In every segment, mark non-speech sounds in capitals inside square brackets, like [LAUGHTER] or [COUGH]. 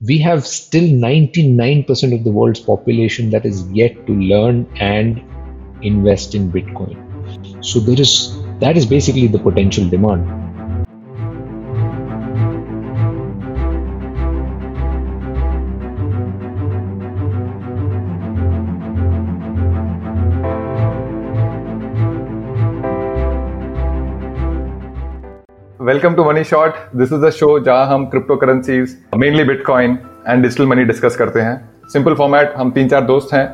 we have still 99% of the world's population that is yet to learn and invest in Bitcoin. So there is that is basically the potential demand. Welcome to Money Short this is a show जहाँ हम crypto currency mainly bitcoin and digital money discuss करते हैं। Simple format हम तीन चार दोस्त हैं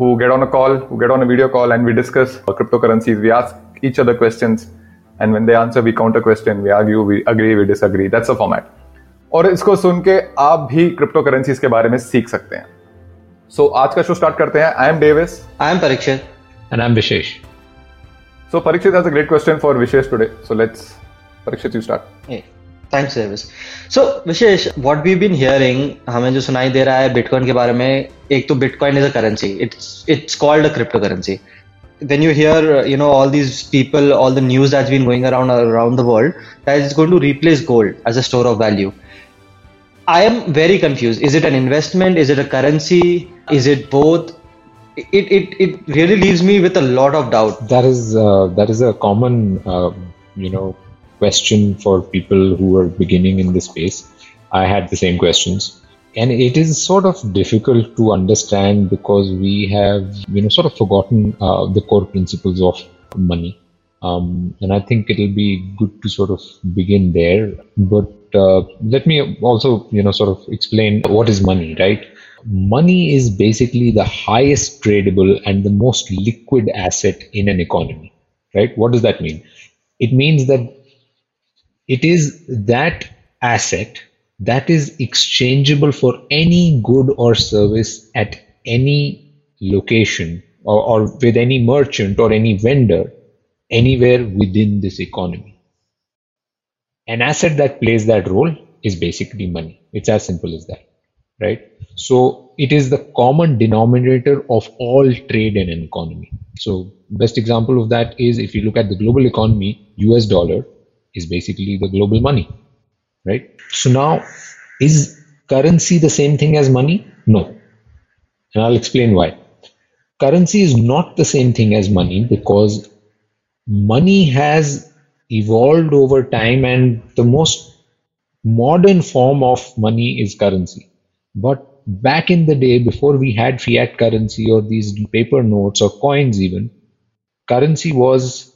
who get on a call who get on a video call and we discuss crypto currencies we ask each other question and when they answer we counter question we argue we agree we disagree that's a format और इसको सुन के आप भी crypto currencies के बारे में सीख सकते हैं। सो so, आज का शो स्टार्ट करते हैं। I am Davis I am Parikshit and I am Vishesh So Parikshit has a great question for Vishesh today. So let's Parikshit, you start. Hey. Thanks service so Vishesh what we been hearing हमें जो सुनाई दे रहा है bitcoin के बारे में एक तो bitcoin is a currency it's it's called a crypto currency then you hear you know all these people all the news that's been going around around the world that is going to replace gold as a store of value i am very confused is it an investment is it a currency is it both it it, it really leaves me with a lot of doubt that is uh, that is a common uh, you know question for people who are beginning in this space. I had the same questions. And it is sort of difficult to understand because we have, you know, sort of forgotten uh, the core principles of money. Um, and I think it'll be good to sort of begin there. But uh, let me also, you know, sort of explain what is money, right? Money is basically the highest tradable and the most liquid asset in an economy, right? What does that mean? It means that it is that asset that is exchangeable for any good or service at any location or, or with any merchant or any vendor anywhere within this economy. An asset that plays that role is basically money. It's as simple as that, right? So it is the common denominator of all trade in an economy. So best example of that is if you look at the global economy, US dollar is basically the global money, right? So now, is currency the same thing as money? No. And I'll explain why. Currency is not the same thing as money because money has evolved over time and the most modern form of money is currency. But back in the day, before we had fiat currency or these paper notes or coins, even, currency was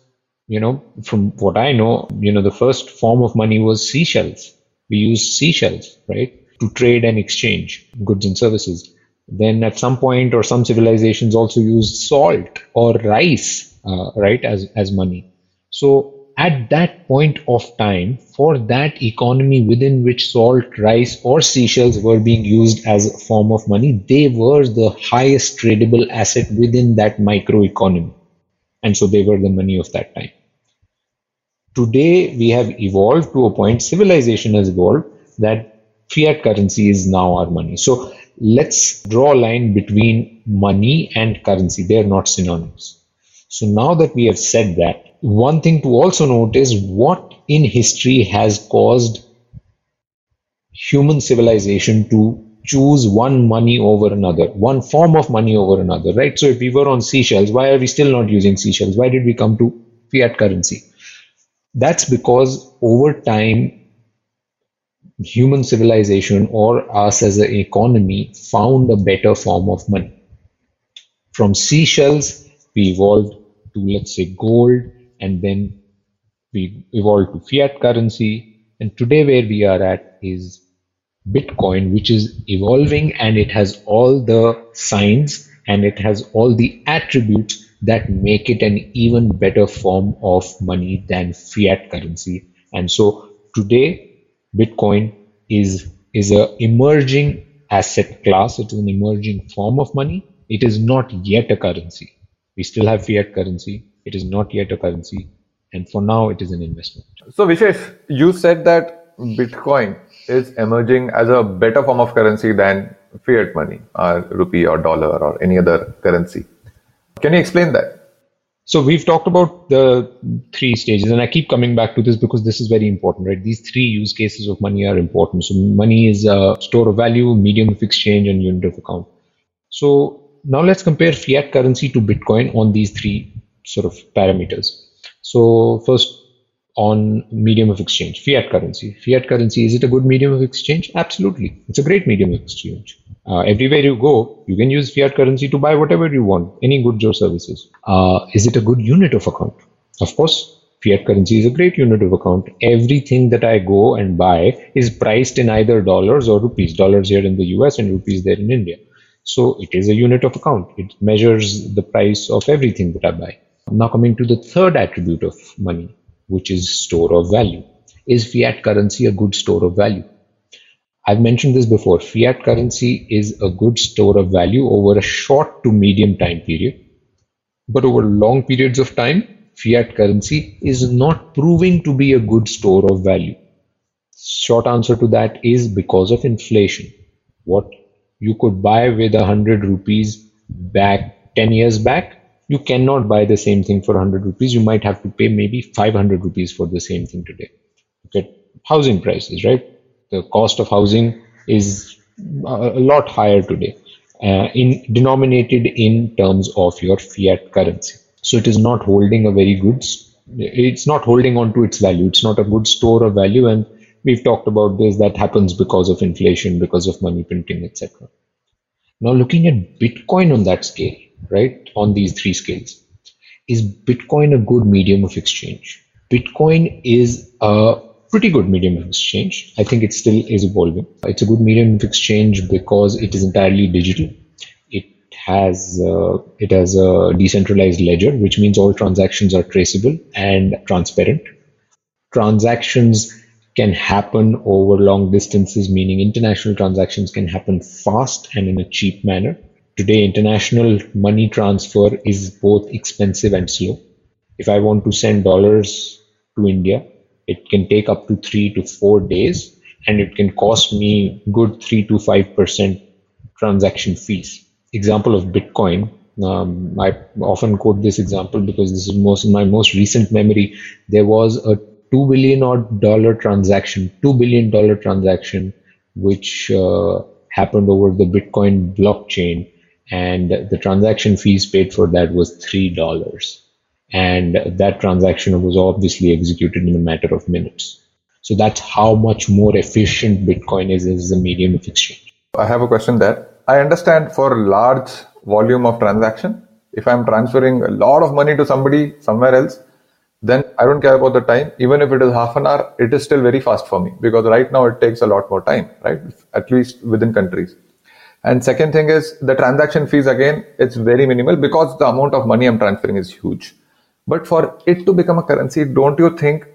you know, from what I know, you know, the first form of money was seashells. We used seashells, right, to trade and exchange goods and services. Then at some point, or some civilizations also used salt or rice, uh, right, as, as money. So at that point of time, for that economy within which salt, rice, or seashells were being used as a form of money, they were the highest tradable asset within that micro economy. And so they were the money of that time. Today, we have evolved to a point, civilization has evolved, that fiat currency is now our money. So let's draw a line between money and currency. They're not synonyms. So now that we have said that, one thing to also note is what in history has caused human civilization to choose one money over another, one form of money over another, right? So if we were on seashells, why are we still not using seashells? Why did we come to fiat currency? That's because over time, human civilization or us as an economy found a better form of money. From seashells, we evolved to, let's say, gold, and then we evolved to fiat currency. And today, where we are at is Bitcoin, which is evolving and it has all the signs and it has all the attributes that make it an even better form of money than fiat currency. And so today, Bitcoin is is a emerging asset class. It is an emerging form of money. It is not yet a currency. We still have fiat currency. It is not yet a currency. And for now, it is an investment. So, Vishesh, you said that Bitcoin is emerging as a better form of currency than fiat money, or rupee, or dollar, or any other currency. Can you explain that? So we've talked about the three stages, and I keep coming back to this because this is very important, right? These three use cases of money are important. So money is a store of value, medium of exchange, and unit of account. So now let's compare fiat currency to Bitcoin on these three sort of parameters. So first on medium of exchange, fiat currency. Fiat currency, is it a good medium of exchange? Absolutely. It's a great medium of exchange. Uh, everywhere you go, you can use fiat currency to buy whatever you want, any goods or services. Uh, is it a good unit of account? Of course, fiat currency is a great unit of account. Everything that I go and buy is priced in either dollars or rupees, dollars here in the US and rupees there in India. So it is a unit of account. It measures the price of everything that I buy. Now coming to the third attribute of money, which is store of value. Is fiat currency a good store of value? I've mentioned this before. Fiat currency is a good store of value over a short to medium time period. But over long periods of time, fiat currency is not proving to be a good store of value. Short answer to that is because of inflation. What you could buy with a hundred rupees back 10 years back you cannot buy the same thing for 100 rupees. You might have to pay maybe 500 rupees for the same thing today. Look at housing prices, right? The cost of housing is a lot higher today, uh, in denominated in terms of your fiat currency. So it is not holding a very good. It's not holding on to its value. It's not a good store of value, and we've talked about this. That happens because of inflation, because of money printing, etc. Now, looking at Bitcoin on that scale, right, on these three scales. Is Bitcoin a good medium of exchange? Bitcoin is a pretty good medium of exchange. I think it still is evolving. It's a good medium of exchange because it is entirely digital. It has uh, it has a decentralized ledger, which means all transactions are traceable and transparent. Transactions can happen over long distances, meaning international transactions can happen fast and in a cheap manner. Today, international money transfer is both expensive and slow. If I want to send dollars to India, it can take up to three to four days and it can cost me good three to five percent transaction fees. Example of Bitcoin. Um, I often quote this example because this is most my most recent memory. There was a two billion odd dollar transaction, two billion dollar transaction, which uh, happened over the Bitcoin blockchain and the transaction fees paid for that was three dollars. And that transaction was obviously executed in a matter of minutes. So that's how much more efficient bitcoin is as a medium of exchange. I have a question there. I understand for large volume of transaction if i'm transferring a lot of money to somebody somewhere else then i don't care about the time. Even if it is half an hour it is still very fast for me because right now it takes a lot more time right? At least within countries and second thing is the transaction fees again, it's very minimal because the amount of money I'm transferring is huge. But for it to become a currency, don't you think,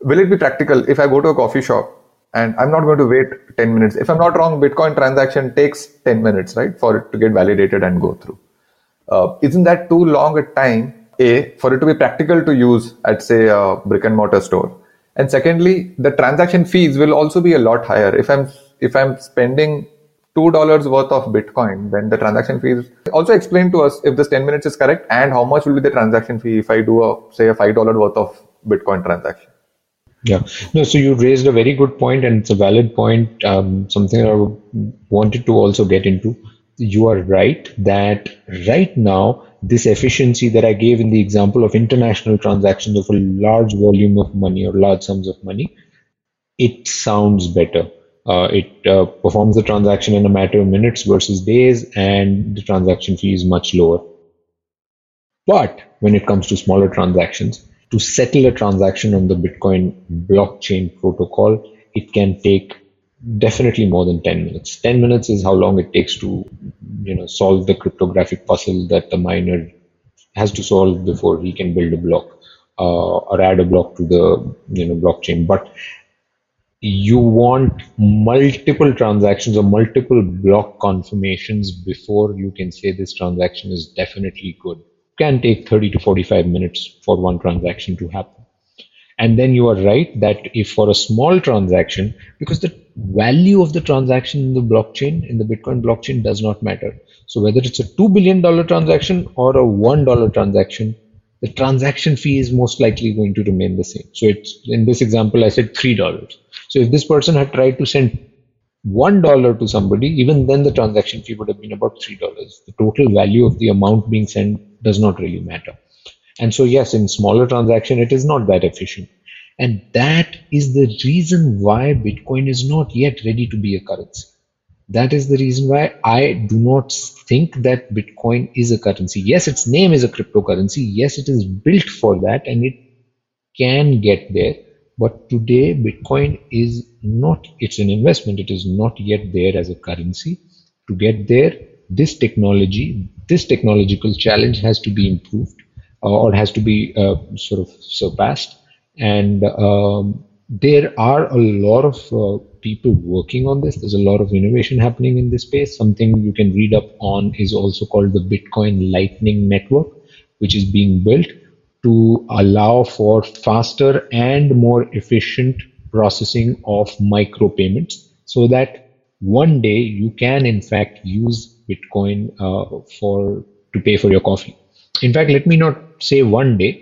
will it be practical if I go to a coffee shop and I'm not going to wait 10 minutes? If I'm not wrong, Bitcoin transaction takes 10 minutes, right, for it to get validated and go through. Uh, isn't that too long a time, A, for it to be practical to use at, say, a brick and mortar store? And secondly, the transaction fees will also be a lot higher. If I'm if I'm spending two dollars worth of Bitcoin, then the transaction fees. Also explain to us if this 10 minutes is correct and how much will be the transaction fee if I do a say a five dollar worth of Bitcoin transaction. Yeah, no. So you raised a very good point, and it's a valid point. Um, something I wanted to also get into. You are right that right now this efficiency that I gave in the example of international transactions of a large volume of money or large sums of money, it sounds better uh, it uh, performs the transaction in a matter of minutes versus days, and the transaction fee is much lower. But when it comes to smaller transactions, to settle a transaction on the Bitcoin blockchain protocol, it can take definitely more than 10 minutes. 10 minutes is how long it takes to you know solve the cryptographic puzzle that the miner has to solve before he can build a block uh, or add a block to the you know blockchain. But you want multiple transactions or multiple block confirmations before you can say this transaction is definitely good. It can take 30 to 45 minutes for one transaction to happen. And then you are right that if for a small transaction, because the value of the transaction in the blockchain, in the Bitcoin blockchain does not matter. So whether it's a $2 billion transaction or a $1 transaction, the transaction fee is most likely going to remain the same. So it's in this example, I said three dollars. So if this person had tried to send one dollar to somebody, even then the transaction fee would have been about three dollars. The total value of the amount being sent does not really matter. And so yes, in smaller transaction, it is not that efficient. And that is the reason why Bitcoin is not yet ready to be a currency. That is the reason why I do not think that Bitcoin is a currency. Yes, its name is a cryptocurrency. Yes, it is built for that and it can get there. But today, Bitcoin is not, it's an investment. It is not yet there as a currency. To get there, this technology, this technological challenge has to be improved uh, or has to be uh, sort of surpassed. And um, there are a lot of uh, people working on this. There's a lot of innovation happening in this space. Something you can read up on is also called the Bitcoin Lightning Network, which is being built to allow for faster and more efficient processing of micropayments so that one day you can in fact use Bitcoin uh, for to pay for your coffee. In fact, let me not say one day.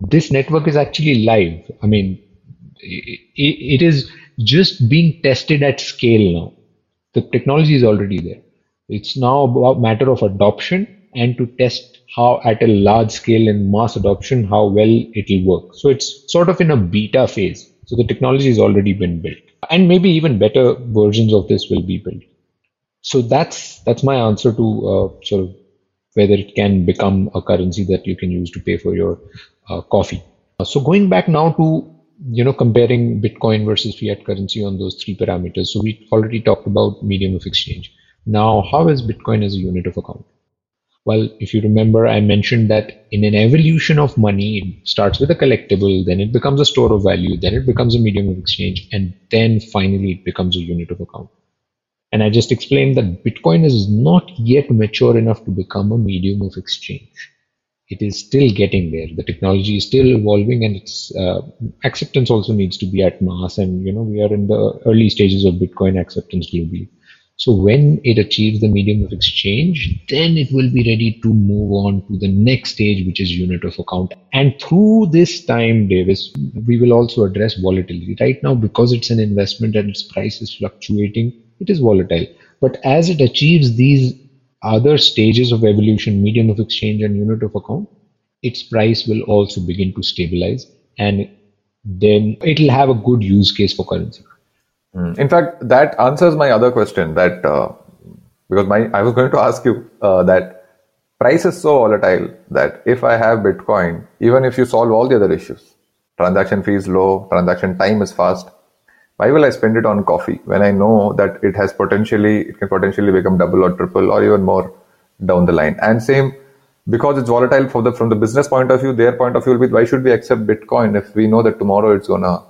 This network is actually live. I mean, it, it is just being tested at scale now. The technology is already there. It's now a matter of adoption and to test how at a large scale and mass adoption how well it will work. So it's sort of in a beta phase. So the technology has already been built, and maybe even better versions of this will be built. So that's that's my answer to uh, sort of whether it can become a currency that you can use to pay for your uh, coffee. So going back now to you know comparing Bitcoin versus fiat currency on those three parameters. So we already talked about medium of exchange. Now, how is Bitcoin as a unit of account? Well, if you remember, I mentioned that in an evolution of money, it starts with a collectible, then it becomes a store of value, then it becomes a medium of exchange, and then finally it becomes a unit of account. And I just explained that Bitcoin is not yet mature enough to become a medium of exchange. It is still getting there. The technology is still evolving, and its uh, acceptance also needs to be at mass. And you know, we are in the early stages of Bitcoin acceptance globally. So when it achieves the medium of exchange, then it will be ready to move on to the next stage, which is unit of account. And through this time, Davis, we will also address volatility. Right now, because it's an investment and its price is fluctuating, it is volatile. But as it achieves these other stages of evolution, medium of exchange and unit of account, its price will also begin to stabilize and then it'll have a good use case for currency. Mm. In fact, that answers my other question. That uh, because my I was going to ask you uh, that price is so volatile that if I have Bitcoin, even if you solve all the other issues, transaction fee is low, transaction time is fast. Why will I spend it on coffee when I know that it has potentially it can potentially become double or triple or even more down the line? And same because it's volatile for the from the business point of view, their point of view will be why should we accept Bitcoin if we know that tomorrow it's gonna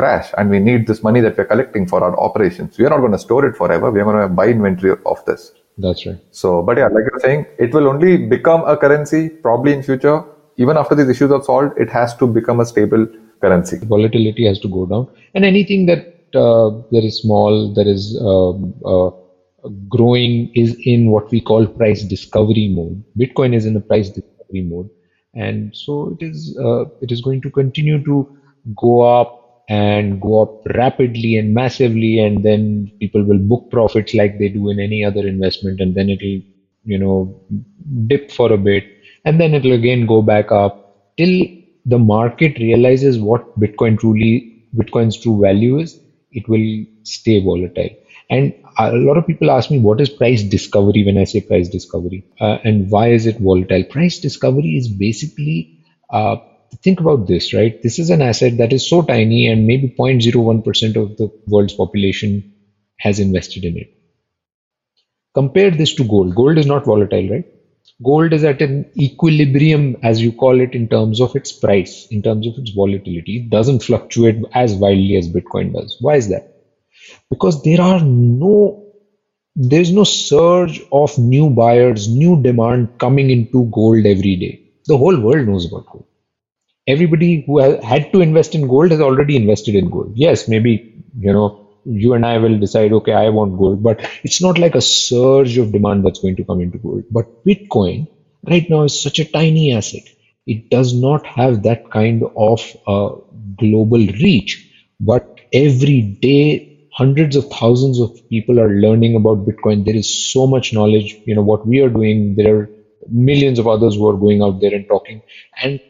crash and we need this money that we're collecting for our operations. We are not going to store it forever. We are going to buy inventory of this. That's right. So, but yeah, like you're saying, it will only become a currency probably in future. Even after these issues are solved, it has to become a stable currency. Volatility has to go down, and anything that uh, that is small, that is um, uh, growing, is in what we call price discovery mode. Bitcoin is in a price discovery mode, and so it is. Uh, it is going to continue to go up and go up rapidly and massively and then people will book profits like they do in any other investment and then it'll you know dip for a bit and then it'll again go back up till the market realizes what bitcoin truly bitcoin's true value is it will stay volatile and a lot of people ask me what is price discovery when i say price discovery uh, and why is it volatile price discovery is basically uh, think about this, right? This is an asset that is so tiny and maybe 0.01% of the world's population has invested in it. Compare this to gold. Gold is not volatile, right? Gold is at an equilibrium, as you call it, in terms of its price, in terms of its volatility. It doesn't fluctuate as wildly as Bitcoin does. Why is that? Because there are no there's no surge of new buyers, new demand coming into gold every day. The whole world knows about gold everybody who had to invest in gold has already invested in gold. Yes, maybe, you know, you and I will decide, okay, I want gold, but it's not like a surge of demand that's going to come into gold. But Bitcoin right now is such a tiny asset. It does not have that kind of uh, global reach, but every day hundreds of thousands of people are learning about bitcoin. There is so much knowledge. You know what we are doing there are millions of others who are going out there and talking. And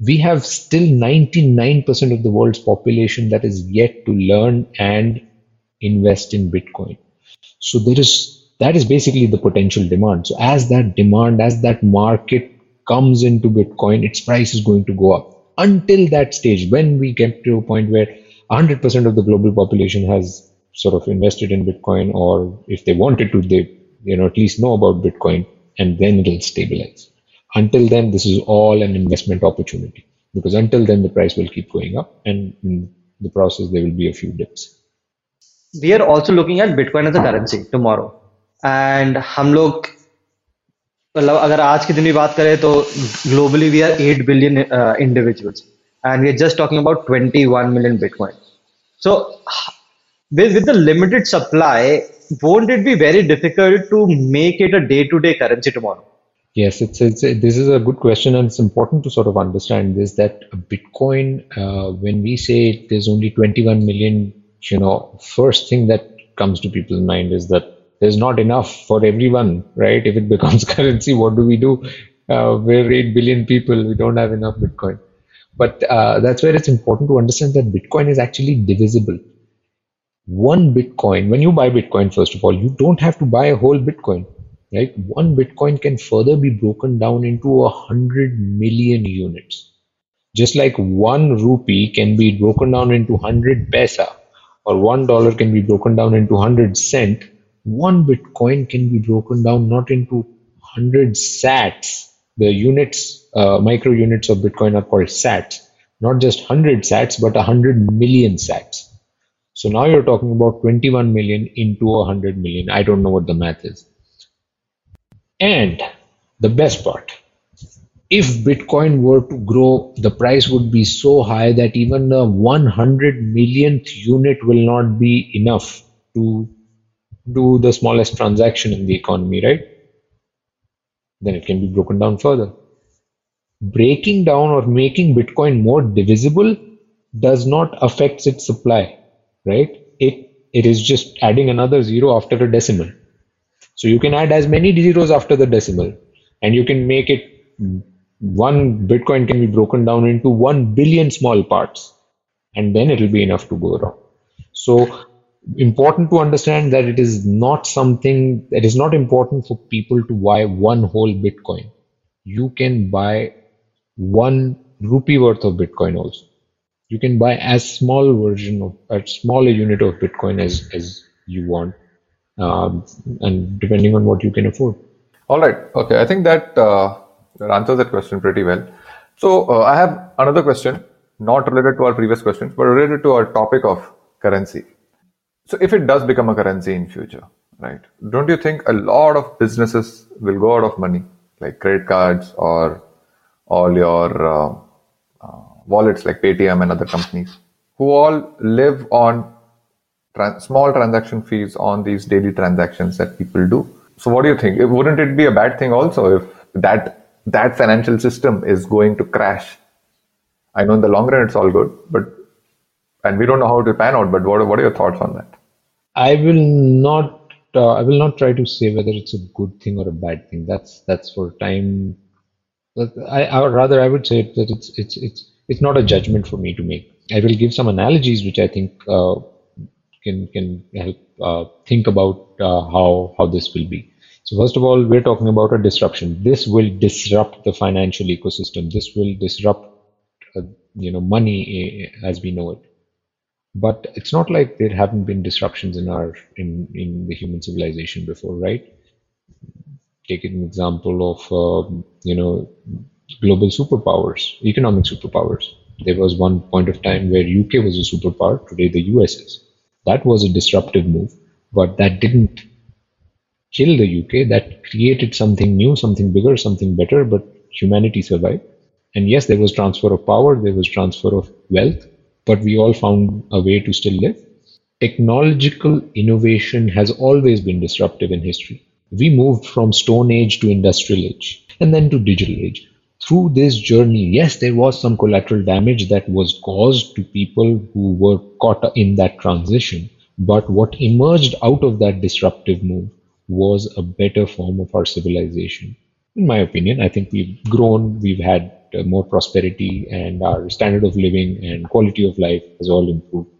we have still 99% of the world's population that is yet to learn and invest in bitcoin. So there is that is basically the potential demand. So as that demand as that market comes into bitcoin its price is going to go up. Until that stage when we get to a point where 100% of the global population has sort of invested in bitcoin or if they wanted to they you know at least know about bitcoin and then it'll stabilize. Until then this is all an investment opportunity because until then the price will keep going up and in the process there will be a few dips we are also looking at bitcoin as a currency tomorrow and हम लोग मतलब अगर आज के दिन भी बात करें तो globally we are 8 billion individuals and we're just talking about 21 million bitcoin so with, with the limited supply won't it be very difficult to make it a day-to-day currency tomorrow Yes, it's, it's this is a good question, and it's important to sort of understand this that Bitcoin, uh, when we say there's only 21 million, you know, first thing that comes to people's mind is that there's not enough for everyone, right? If it [LAUGHS] becomes currency, what do we do? Uh, we're 8 billion people, we don't have enough Bitcoin. But uh, that's where it's important to understand that Bitcoin is actually divisible. One Bitcoin, when you buy Bitcoin, first of all, you don't have to buy a whole Bitcoin right? One Bitcoin can further be broken down into a hundred million units. Just like one rupee can be broken down into hundred pesa, or one dollar can be broken down into hundred cent, one Bitcoin can be broken down not into hundred sats. The units, uh, micro units of Bitcoin are called sats. Not just hundred sats, but a hundred million sats. So now you're talking about 21 million into a 100 million. I don't know what the math is. And the best part, if Bitcoin were to grow, the price would be so high that even the 100 millionth unit will not be enough to do the smallest transaction in the economy, right? Then it can be broken down further. Breaking down or making Bitcoin more divisible does not affect its supply, right? It, it is just adding another zero after a decimal. So you can add as many zeros after the decimal and you can make it one Bitcoin can be broken down into one billion small parts and then it will be enough to go around. So important to understand that it is not something that is not important for people to buy one whole Bitcoin. You can buy one rupee worth of Bitcoin also. You can buy as small version of a smaller unit of Bitcoin as, as you want um, and depending on what you can afford. All right. Okay. I think that, uh, that answers that question pretty well. So uh, I have another question, not related to our previous questions, but related to our topic of currency. So if it does become a currency in future, right? Don't you think a lot of businesses will go out of money, like credit cards or all your uh, uh wallets like Paytm and other companies, who all live on small transaction fees on these daily transactions that people do. So, what do you think? Wouldn't it be a bad thing also if that that financial system is going to crash? I know in the long run it's all good, but and we don't know how it will pan out. But what what are your thoughts on that? I will not. Uh, I will not try to say whether it's a good thing or a bad thing. That's that's for time. I, I rather I would say that it's it's it's it's not a judgment for me to make. I will give some analogies which I think uh, can can help uh, think about uh, how how this will be. So first of all, we're talking about a disruption. This will disrupt the financial ecosystem. This will disrupt uh, you know money eh, as we know it. But it's not like there haven't been disruptions in our in in the human civilization before, right? Take an example of um, you know global superpowers, economic superpowers. There was one point of time where UK was a superpower. Today, the US is. That was a disruptive move, but that didn't kill the UK. That created something new, something bigger, something better, but humanity survived. And yes, there was transfer of power, there was transfer of wealth, but we all found a way to still live. Technological innovation has always been disruptive in history. We moved from stone age to industrial age and then to digital age. through this journey, yes, there was some collateral damage that was caused to people who were caught in that transition. But what emerged out of that disruptive move was a better form of our civilization. In my opinion, I think we've grown, we've had uh, more prosperity, and our standard of living and quality of life has all improved.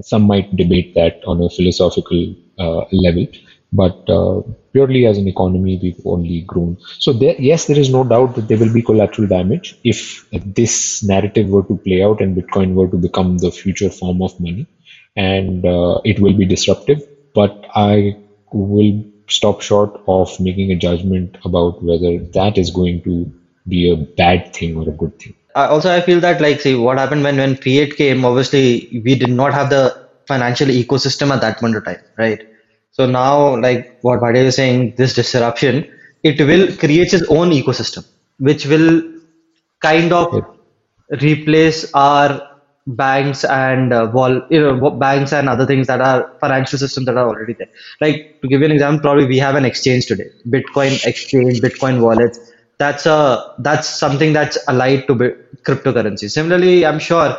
Some might debate that on a philosophical uh, level, but uh, purely as an economy, we've only grown. So there, yes, there is no doubt that there will be collateral damage if this narrative were to play out and Bitcoin were to become the future form of money, and uh, it will be disruptive. But I will stop short of making a judgment about whether that is going to be a bad thing or a good thing. also, I feel that like see what happened when when Fiat came. Obviously, we did not have the financial ecosystem at that point of time, right? So now, like what Bhadia is saying, this disruption, it will create its own ecosystem, which will kind of replace our banks and uh, wall, you know, banks and other things that are financial systems that are already there. Like to give you an example, probably we have an exchange today, Bitcoin exchange, Bitcoin wallets. That's a that's something that's allied to cryptocurrency. Similarly, I'm sure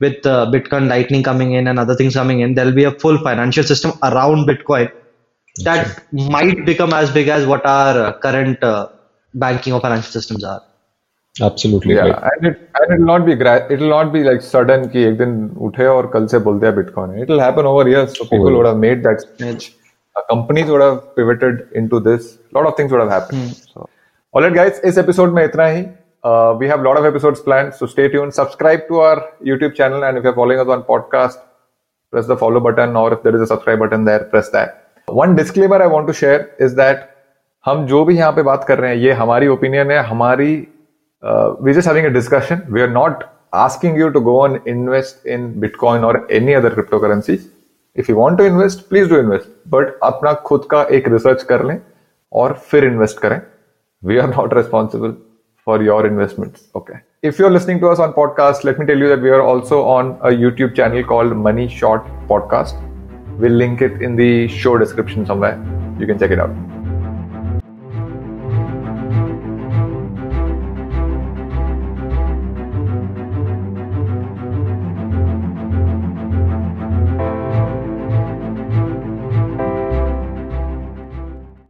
with uh, Bitcoin Lightning coming in and other things coming in, there'll be a full financial system around Bitcoin that sure. might become as big as what our uh, current uh, banking or financial systems are. absolutely yeah right. and it and it'll not be gra- it'll not be like sudden ki ek din uthe aur kal se bolte hai bitcoin it'll happen over years so people oh. would have made that switch this. A lot of things would have happened. Hmm. So, all right, guys. Alright episode इस itna hi uh, we have a lot of episodes planned so stay tuned subscribe to our YouTube channel and if you're following us on podcast press the follow button or if there is a subscribe button there press that one disclaimer i want to share is that हम जो भी यहाँ पे बात कर रहे हैं ये हमारी ओपिनियन है हमारी we just having a discussion we are not asking you to go and invest in Bitcoin or any other cryptocurrencies. If you want to invest, please do invest. But अपना खुद का एक रिसर्च कर लें और फिर इन्वेस्ट करें we are not responsible for your investments. Okay. If you're listening to us on podcast, let me tell you that we are also on a YouTube channel called Money Short Podcast. We'll link it in the show description somewhere. You can check it out.